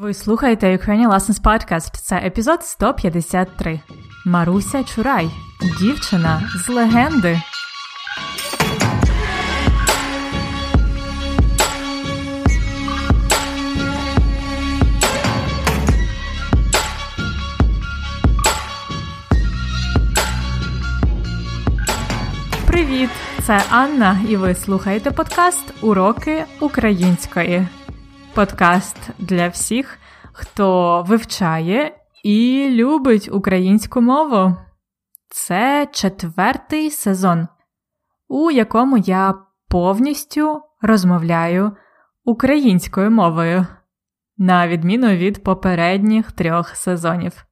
Ви слухаєте Ukrainian Lessons Podcast. Це епізод 153. Маруся Чурай. Дівчина з легенди. Привіт! Це Анна, і ви слухаєте подкаст Уроки української. Подкаст для всіх, хто вивчає і любить українську мову. Це четвертий сезон, у якому я повністю розмовляю українською мовою, на відміну від попередніх трьох сезонів.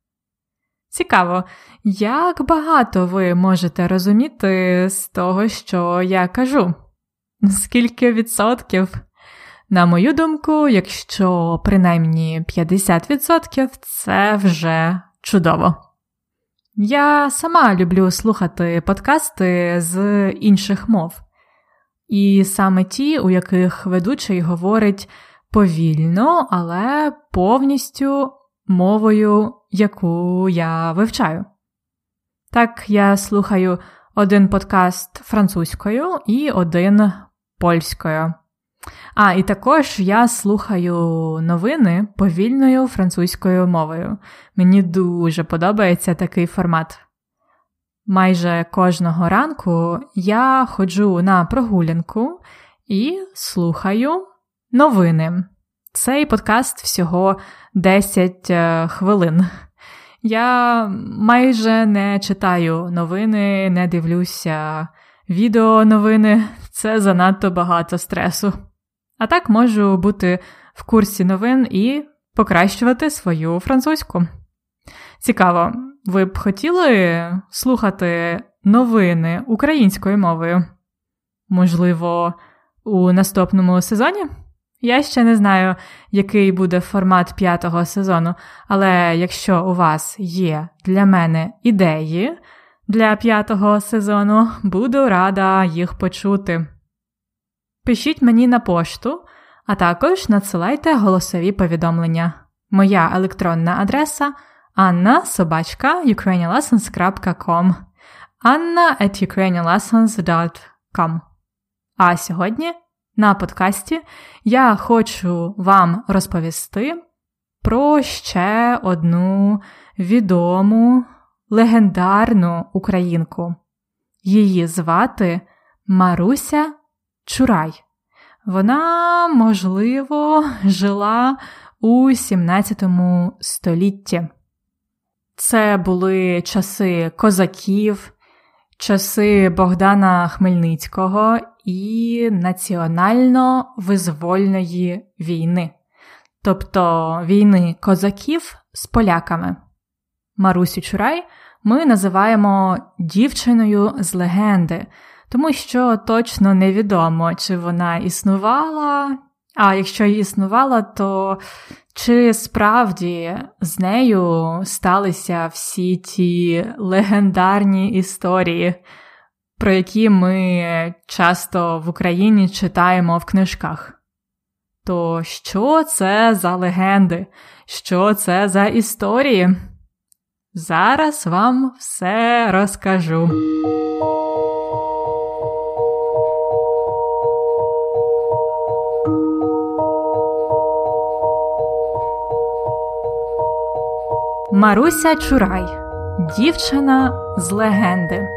Цікаво, як багато ви можете розуміти з того, що я кажу? Скільки відсотків? На мою думку, якщо принаймні 50%, це вже чудово. Я сама люблю слухати подкасти з інших мов, і саме ті, у яких ведучий говорить повільно, але повністю мовою, яку я вивчаю. Так, я слухаю один подкаст французькою і один польською. А, і також я слухаю новини повільною французькою мовою. Мені дуже подобається такий формат. Майже кожного ранку я ходжу на прогулянку і слухаю новини. Цей подкаст всього 10 е, хвилин. Я майже не читаю новини, не дивлюся відео новини, це занадто багато стресу. А так можу бути в курсі новин і покращувати свою французьку. Цікаво, ви б хотіли слухати новини українською мовою? Можливо, у наступному сезоні? Я ще не знаю, який буде формат п'ятого сезону, але якщо у вас є для мене ідеї для п'ятого сезону, буду рада їх почути. Пишіть мені на пошту, а також надсилайте голосові повідомлення. Моя електронна адреса anna собачка ukrainianlessons.com anna at ukrainianlessons.com А сьогодні на подкасті я хочу вам розповісти про ще одну відому легендарну українку. Її звати Маруся Чурай. Вона, можливо, жила у 17 столітті. Це були часи козаків, часи Богдана Хмельницького і національно-визвольної війни, тобто війни козаків з поляками. Марусю Чурай ми називаємо дівчиною з легенди, тому що точно невідомо, чи вона існувала, а якщо і існувала, то чи справді з нею сталися всі ті легендарні історії, про які ми часто в Україні читаємо в книжках? То що це за легенди? Що це за історії? Зараз вам все розкажу. Маруся Чурай Дівчина з легенди.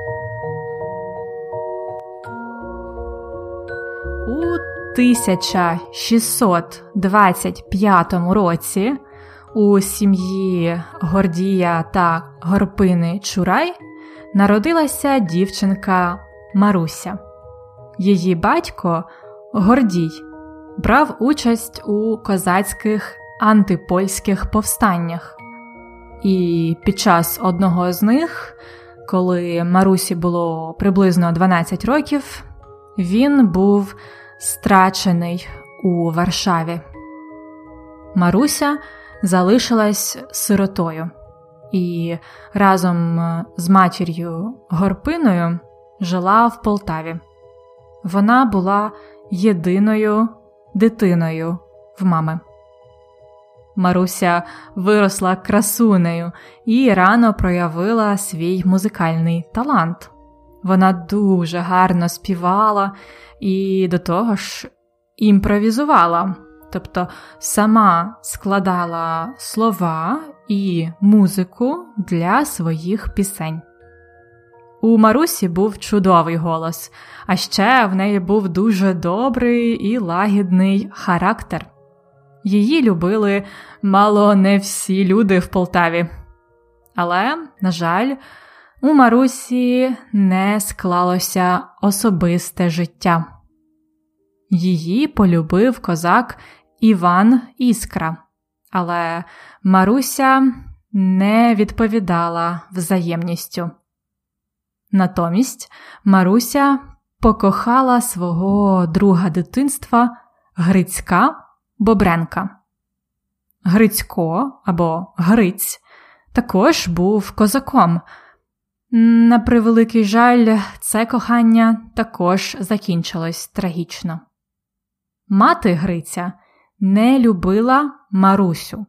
У 1625 році у сім'ї Гордія та Горпини Чурай народилася дівчинка Маруся. Її батько Гордій брав участь у козацьких антипольських повстаннях. І під час одного з них, коли Марусі було приблизно 12 років, він був страчений у Варшаві. Маруся залишилась сиротою і разом з матір'ю Горпиною жила в Полтаві. Вона була єдиною дитиною в мами. Маруся виросла красунею і рано проявила свій музикальний талант. Вона дуже гарно співала і до того ж імпровізувала, тобто сама складала слова і музику для своїх пісень. У Марусі був чудовий голос, а ще в неї був дуже добрий і лагідний характер. Її любили мало не всі люди в Полтаві. Але, на жаль, у Марусі не склалося особисте життя. Її полюбив козак Іван Іскра, але Маруся не відповідала взаємністю. Натомість Маруся покохала свого друга дитинства Грицька Бобренка. Грицько або Гриць також був козаком. На превеликий жаль, це кохання також закінчилось трагічно. Мати Гриця не любила Марусю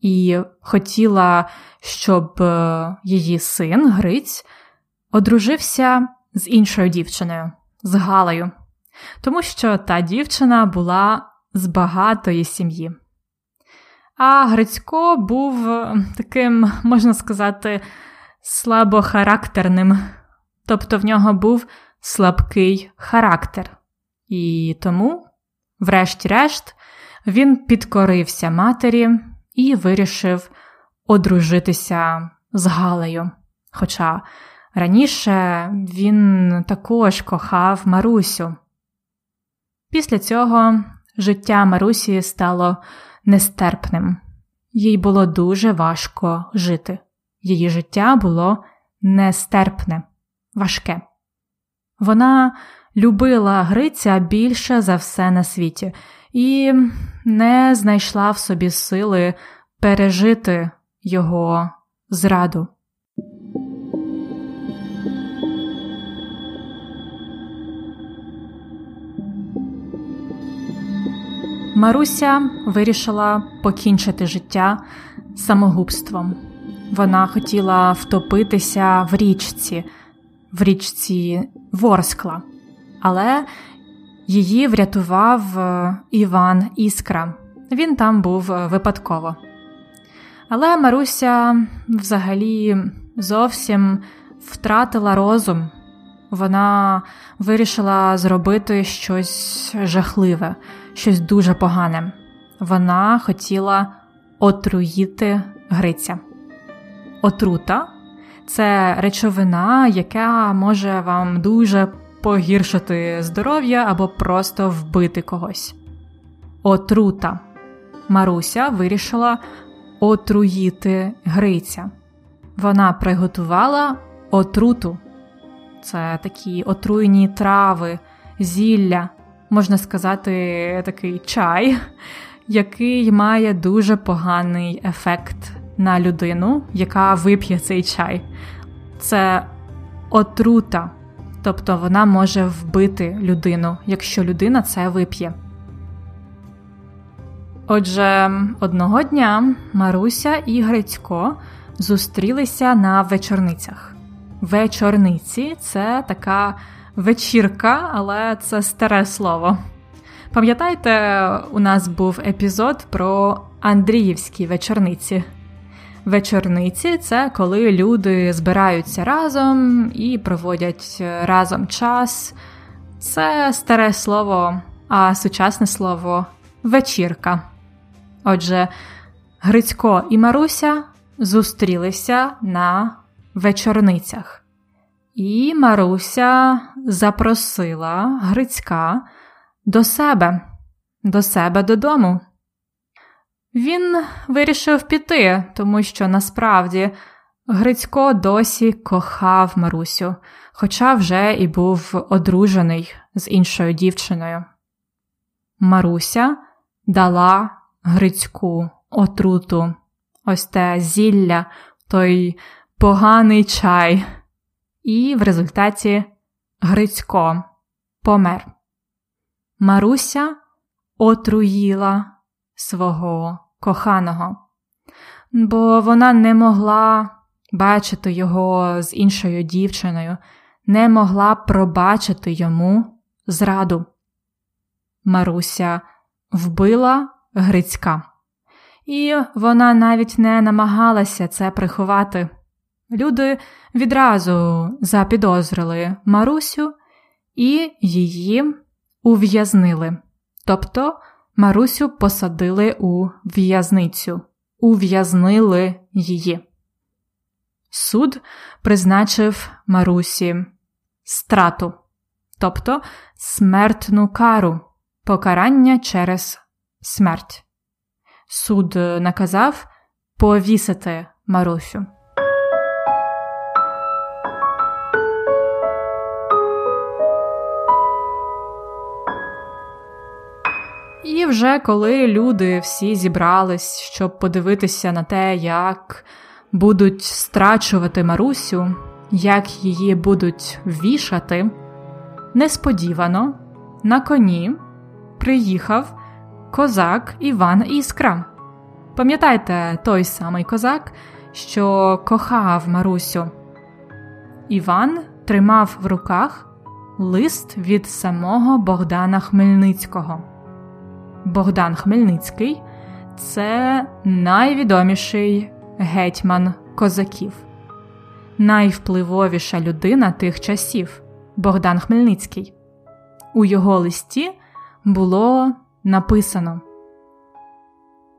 і хотіла, щоб е, її син Гриць одружився з іншою дівчиною, з Галею, тому що та дівчина була з багатої сім'ї. А Грицько був е, таким, можна сказати, слабохарактерним, тобто в нього був слабкий характер. І тому, врешті-решт, він підкорився матері і вирішив одружитися з Галею. Хоча раніше він також кохав Марусю. Після цього життя Марусі стало нестерпним, їй було дуже важко жити. Її життя було нестерпне, важке. Вона любила Гриця більше за все на світі і не знайшла в собі сили пережити його зраду. Маруся вирішила покінчити життя самогубством. Вона хотіла втопитися в річці, в річці Ворскла, але її врятував е, Іван Іскра. Він там був е, випадково. Але Маруся взагалі зовсім втратила розум. Вона вирішила зробити щось жахливе, щось дуже погане. Вона хотіла отруїти Гриця. Отрута це речовина, яка може вам дуже погіршити здоров'я або просто вбити когось. Отрута. Маруся вирішила отруїти Гриця. Вона приготувала отруту. Це такі отруйні трави, зілля, можна сказати, такий чай, який має дуже поганий ефект на людину, яка вип'є цей чай. Це отрута, тобто вона може вбити людину, якщо людина це вип'є. Отже, одного дня Маруся і Грицько зустрілися на вечорницях. Вечорниці це така вечірка, але це старе слово. Пам'ятаєте, у нас був епізод про Андріївські вечорниці. Вечорниці це коли люди збираються разом і проводять разом час. Це старе слово, а сучасне слово вечірка. Отже, Грицько і Маруся зустрілися на вечорницях, і Маруся запросила Грицька до себе, до себе додому. Він вирішив піти, тому що насправді Грицько досі кохав Марусю, хоча вже і був одружений з іншою дівчиною. Маруся дала Грицьку отруту, ось те зілля, той поганий чай, і в результаті Грицько помер. Маруся отруїла свого коханого, бо вона не могла бачити його з іншою дівчиною, не могла пробачити йому зраду. Маруся вбила Грицька, і вона навіть не намагалася це приховати. Люди відразу запідозрили Марусю і її ув'язнили. Тобто Марусю посадили у в'язницю, ув'язнили її. Суд призначив Марусі страту, тобто смертну кару, покарання через смерть. Суд наказав повісити Марусю. Вже коли люди всі зібрались, щоб подивитися на те, як будуть страчувати Марусю, як її будуть вішати, несподівано на коні приїхав козак Іван Іскра. Пам'ятаєте той самий козак, що кохав Марусю? Іван тримав в руках лист від самого Богдана Хмельницького. Богдан Хмельницький це найвідоміший гетьман козаків, найвпливовіша людина тих часів Богдан Хмельницький. У його листі було написано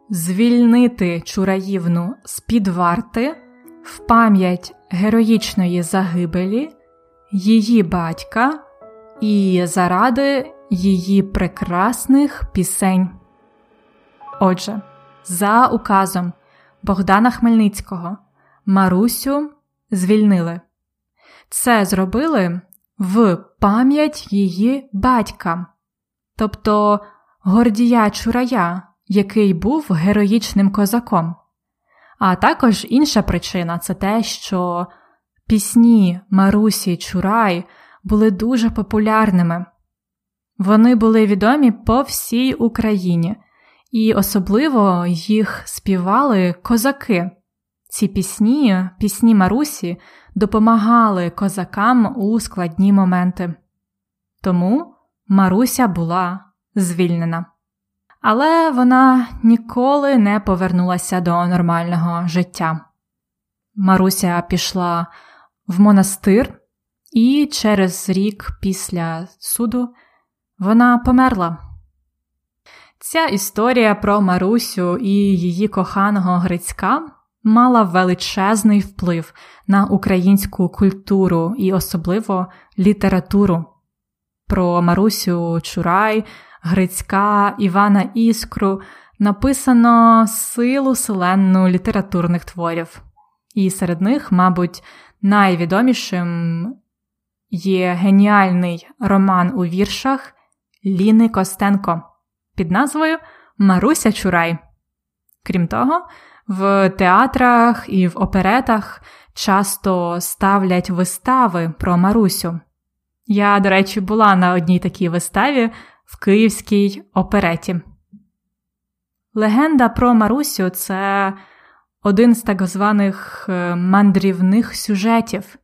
Звільнити Чураївну з під варти в пам'ять героїчної загибелі, її батька і заради її прекрасних пісень. Отже, за указом Богдана Хмельницького Марусю звільнили. Це зробили в пам'ять її батька, тобто Гордія Чурая, який був героїчним козаком. А також інша причина це те, що пісні Марусі Чурай були дуже популярними. Вони були відомі по всій Україні, і особливо їх співали козаки. Ці пісні, пісні Марусі, допомагали козакам у складні моменти. Тому Маруся була звільнена. Але вона ніколи не повернулася до нормального життя. Маруся пішла в монастир, і через рік після суду вона померла. Ця історія про Марусю і її коханого Грицька мала величезний вплив на українську культуру і особливо літературу. Про Марусю Чурай, Грицька, Івана Іскру написано силу селенну літературних творів, і серед них, мабуть, найвідомішим є геніальний роман у віршах Ліни Костенко під назвою Маруся Чурай. Крім того, в театрах і в оперетах часто ставлять вистави про Марусю. Я, до речі, була на одній такій виставі в Київській опереті. Легенда про Марусю це один з так званих е, мандрівних сюжетів.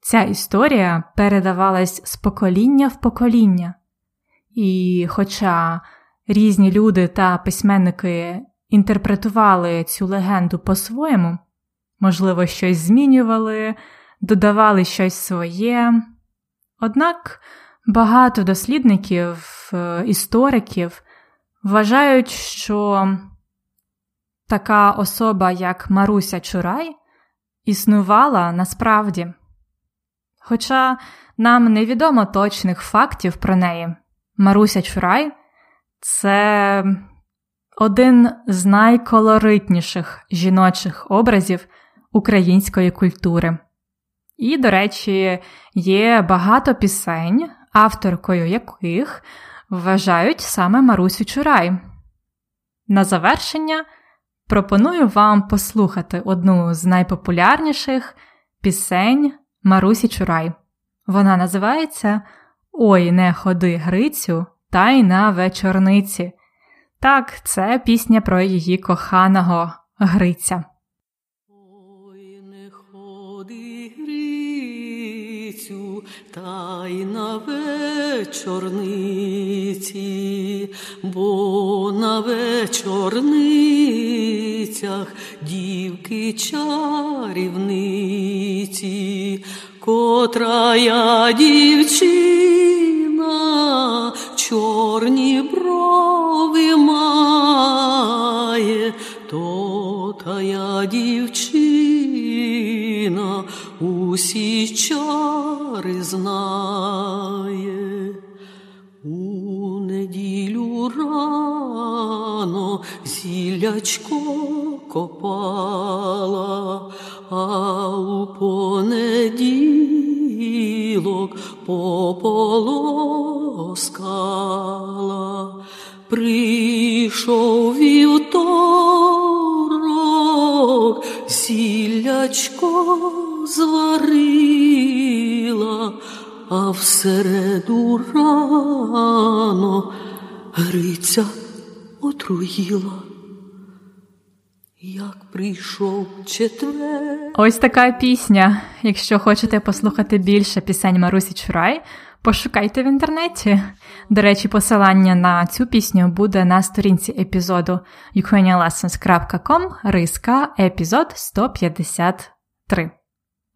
Ця історія передавалась з покоління в покоління. І, хоча різні люди та письменники інтерпретували цю легенду по-своєму, можливо, щось змінювали, додавали щось своє. Однак багато дослідників, е, істориків вважають, що така особа, як Маруся Чурай, існувала насправді. Хоча нам невідомо точних фактів про неї, Маруся Чурай це один з найколоритніших жіночих образів української культури. І, до речі, є багато пісень, авторкою яких вважають саме Марусю Чурай. На завершення пропоную вам послухати одну з найпопулярніших пісень Марусі Чурай. Вона називається Ой, не ходи Грицю, та й на вечорниці. Так, це пісня про її коханого Гриця. Ой, не ходи Грицю, та й на вечорниці, бо на вечорницях дівки чарівниці, котра я дівчина, чорні брови має, то та я дівчина усі чари знає. У неділю рано зілячко копала, а у понеділок пополоскала. Прийшов вівторок, зілячко зварила, а всереду рано Гриця отруїла. Прийшов четвер. Ось така пісня. Якщо хочете послухати більше пісень Марусі Чурай, пошукайте в інтернеті. До речі, посилання на цю пісню буде на сторінці епізоду ukrainianlessons.com риска епізод 153.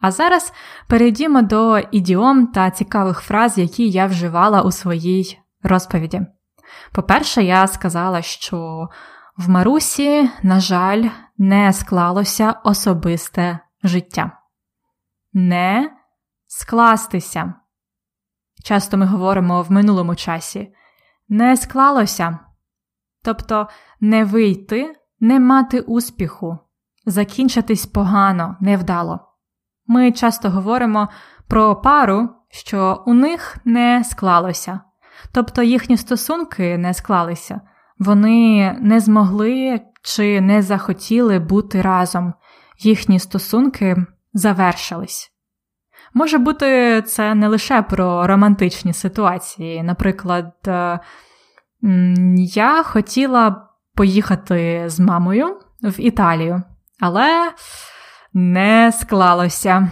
А зараз перейдімо до ідіом та цікавих фраз, які я вживала у своїй розповіді. По-перше, я сказала, що в Марусі, на жаль, не склалося особисте життя. Не скластися. Часто ми говоримо в минулому часі. Не склалося. Тобто не вийти, не мати успіху, закінчитись погано, невдало. Ми часто говоримо про пару, що у них не склалося, тобто їхні стосунки не склалися, вони не змогли чи не захотіли бути разом, їхні стосунки завершились. Може бути, це не лише про романтичні ситуації. Наприклад, е, я хотіла поїхати з мамою в Італію, але не склалося,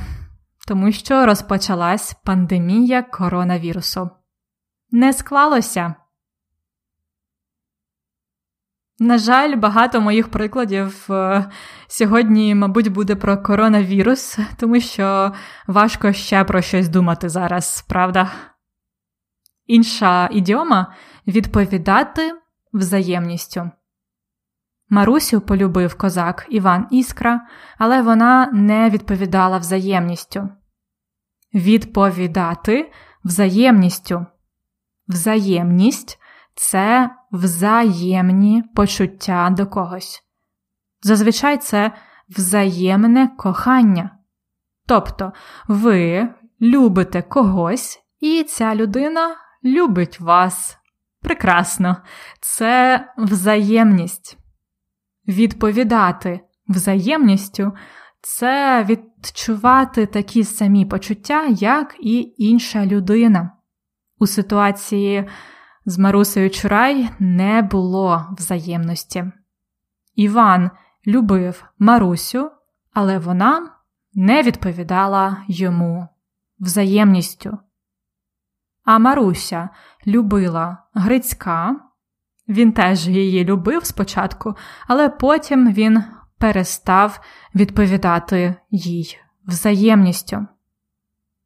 тому що розпочалась пандемія коронавірусу. Не склалося. На жаль, багато моїх прикладів е, сьогодні, мабуть, буде про коронавірус, тому що важко ще про щось думати зараз, правда? Інша ідіома відповідати взаємністю. Марусю полюбив козак Іван Іскра, але вона не відповідала взаємністю. Відповідати взаємністю. Взаємність це взаємні почуття до когось. Зазвичай це взаємне кохання. Тобто ви любите когось, і ця людина любить вас. Прекрасно, це взаємність. Відповідати взаємністю це відчувати такі самі почуття, як і інша людина. У ситуації з Марусею Чурай не було взаємності. Іван любив Марусю, але вона не відповідала йому взаємністю. А Маруся любила Грицька, він теж її любив спочатку, але потім він перестав відповідати їй взаємністю.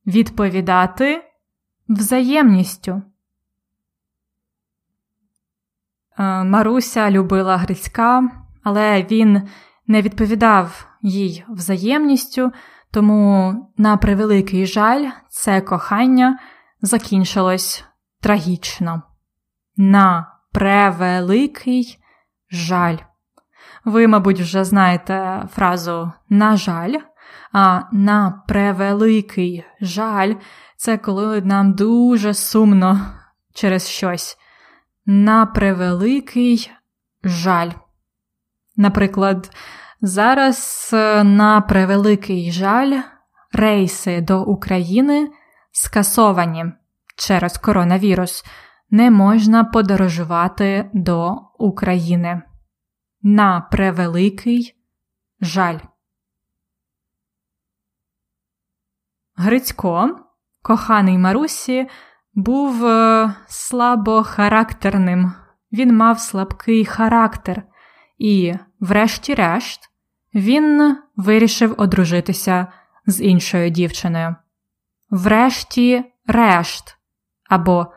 Відповідати взаємністю. Маруся любила Грицька, але він не відповідав їй взаємністю, тому, на превеликий жаль, це кохання закінчилось трагічно. На превеликий жаль. Ви, мабуть, вже знаєте фразу на жаль, а на превеликий жаль це коли нам дуже сумно через щось на превеликий жаль. Наприклад, зараз е, на превеликий жаль рейси до України скасовані через коронавірус. не можна подорожувати до України. На превеликий жаль. Грицько, коханий Марусі, був е, слабохарактерним. Він мав слабкий характер, і, врешті-решт, він вирішив одружитися з іншою дівчиною. Врешті-решт, або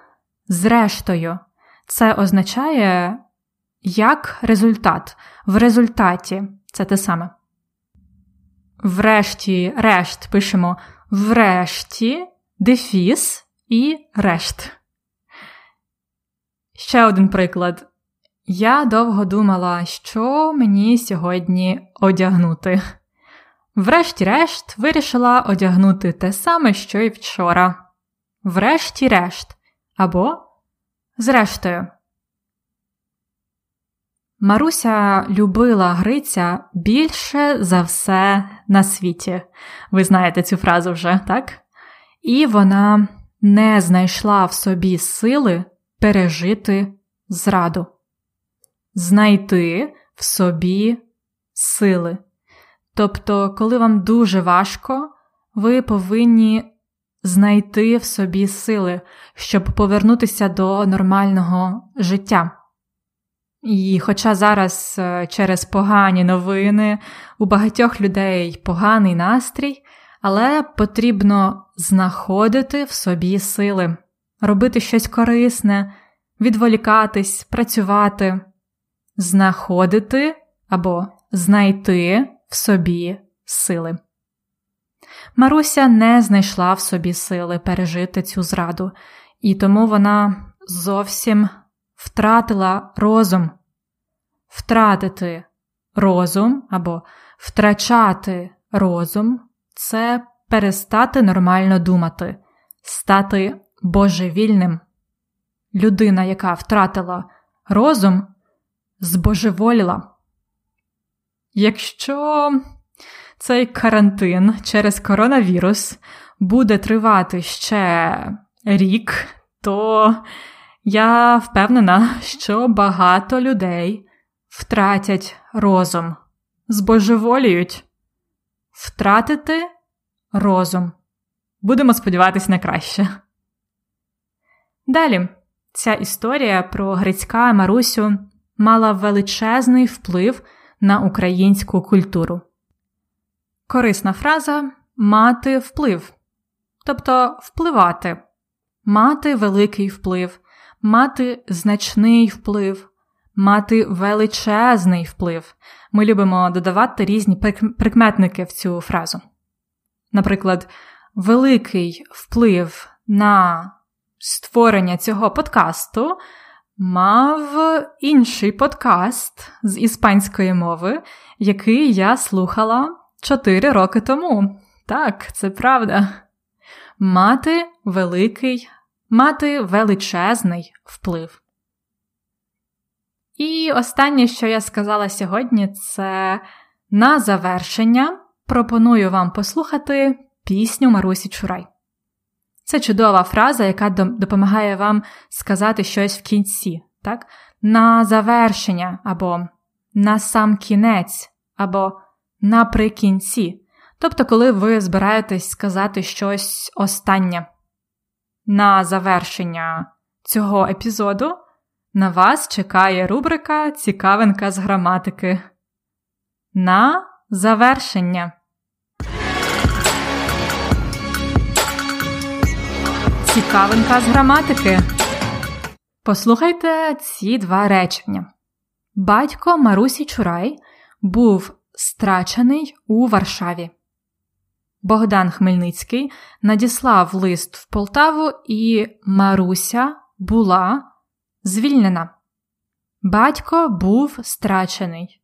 зрештою, це означає як результат. В результаті це те саме. Врешті-решт пишемо врешті, дефіс і решт. Ще один приклад. Я довго думала, що мені сьогодні одягнути. Врешті-решт, вирішила одягнути те саме, що й вчора. Врешті-решт. Або зрештою. Маруся любила Гриця більше за все на світі. Ви знаєте цю фразу вже, так? І вона не знайшла в собі сили пережити зраду, знайти в собі сили. Тобто, коли вам дуже важко, ви повинні знайти в собі сили, щоб повернутися до нормального життя. І хоча зараз е, через погані новини у багатьох людей поганий настрій, але потрібно знаходити в собі сили, робити щось корисне, відволікатись, працювати, знаходити або знайти в собі сили. Маруся не знайшла в собі сили пережити цю зраду, і тому вона зовсім втратила розум. Втратити розум або втрачати розум це перестати нормально думати, стати божевільним. Людина, яка втратила розум, збожеволіла. Якщо цей карантин через коронавірус буде тривати ще рік, то я впевнена, що багато людей втратять розум, збожеволіють. Втратити розум. Будемо сподіватися на краще. Далі, ця історія про Грицька Марусю мала величезний вплив на українську культуру. Корисна фраза мати вплив, тобто впливати, мати великий вплив, мати значний вплив, мати величезний вплив. Ми любимо додавати різні прикметники в цю фразу. Наприклад, великий вплив на створення цього подкасту мав інший подкаст з іспанської мови, який я слухала 4 роки тому. Так, це правда. Мати великий, мати величезний вплив. І останнє, що я сказала сьогодні, це на завершення пропоную вам послухати пісню Марусі Чурай. Це чудова фраза, яка допомагає вам сказати щось в кінці, так? на завершення, або на сам кінець, або наприкінці. Тобто, коли ви збираєтесь сказати щось останнє. На завершення цього епізоду на вас чекає рубрика Цікавинка з граматики. На завершення. Цікавинка з граматики. Послухайте ці два речення. Батько Марусі Чурай був страчений у Варшаві. Богдан Хмельницький надіслав лист в Полтаву, і Маруся була звільнена. Батько був страчений.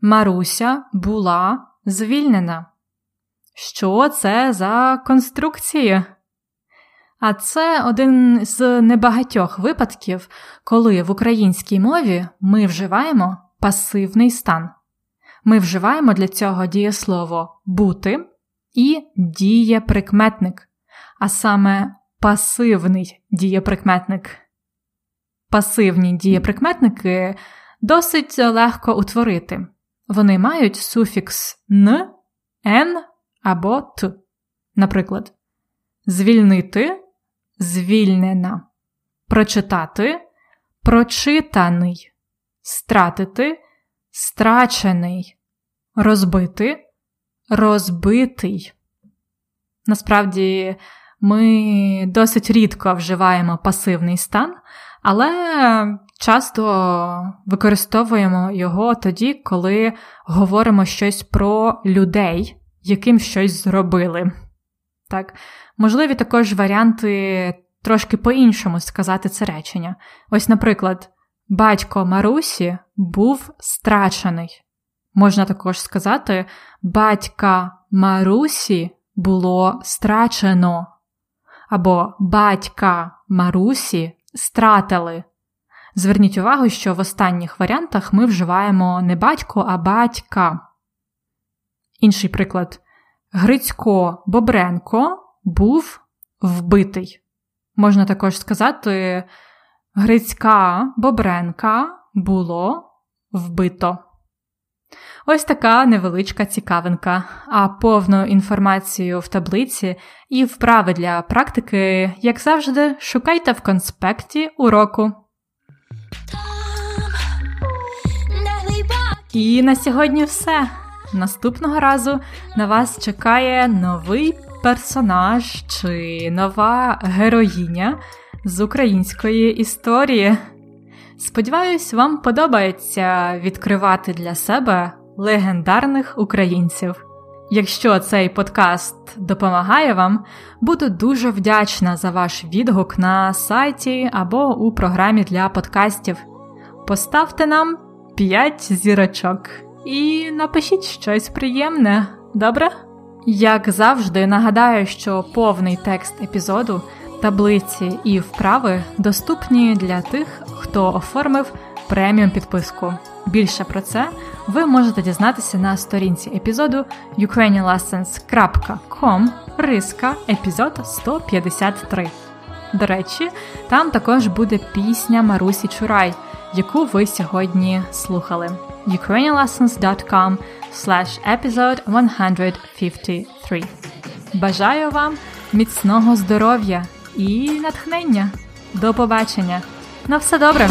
Маруся була звільнена. Що це за конструкції? А це один з небагатьох випадків, коли в українській мові ми вживаємо пасивний стан. Ми вживаємо для цього дієслово бути і дієприкметник, а саме пасивний дієприкметник. Пасивні дієприкметники досить легко утворити. Вони мають суфікс н, н або т. Наприклад, звільнити звільнена, прочитати прочитаний, стратити страчений, розбити розбитий. Насправді, ми досить рідко вживаємо пасивний стан, але часто використовуємо його тоді, коли говоримо щось про людей, яким щось зробили. Так, Можливі також варіанти трошки по-іншому сказати це речення. Ось, наприклад, батько Марусі був страчений. Можна також сказати, батька Марусі було страчено, або батька Марусі стратили. Зверніть увагу, що в останніх варіантах ми вживаємо не батько, а батька. Інший приклад. Грицько Бобренко був вбитий. Можна також сказати, Грицька Бобренка було вбито. Ось така невеличка цікавинка, а повну інформацію в таблиці і вправи для практики, як завжди, шукайте в конспекті уроку. І на сьогодні все. Наступного разу на вас чекає новий персонаж чи нова героїня з української історії. Сподіваюсь, вам подобається відкривати для себе легендарних українців. Якщо цей подкаст допомагає вам, буду дуже вдячна за ваш відгук на сайті або у програмі для подкастів. Поставте нам 5 зірочок і напишіть щось приємне, добре? Як завжди, нагадаю, що повний текст епізоду, таблиці і вправи доступні для тих, хто оформив преміум підписку. Більше про це ви можете дізнатися на сторінці епізоду ukrainianlessons.com риска епізод 153. До речі, там також буде пісня Марусі Чурай, яку ви сьогодні слухали. ukrainianlessons.com slash episode 153. Бажаю вам міцного здоров'я і натхнення. До побачення! На все добре!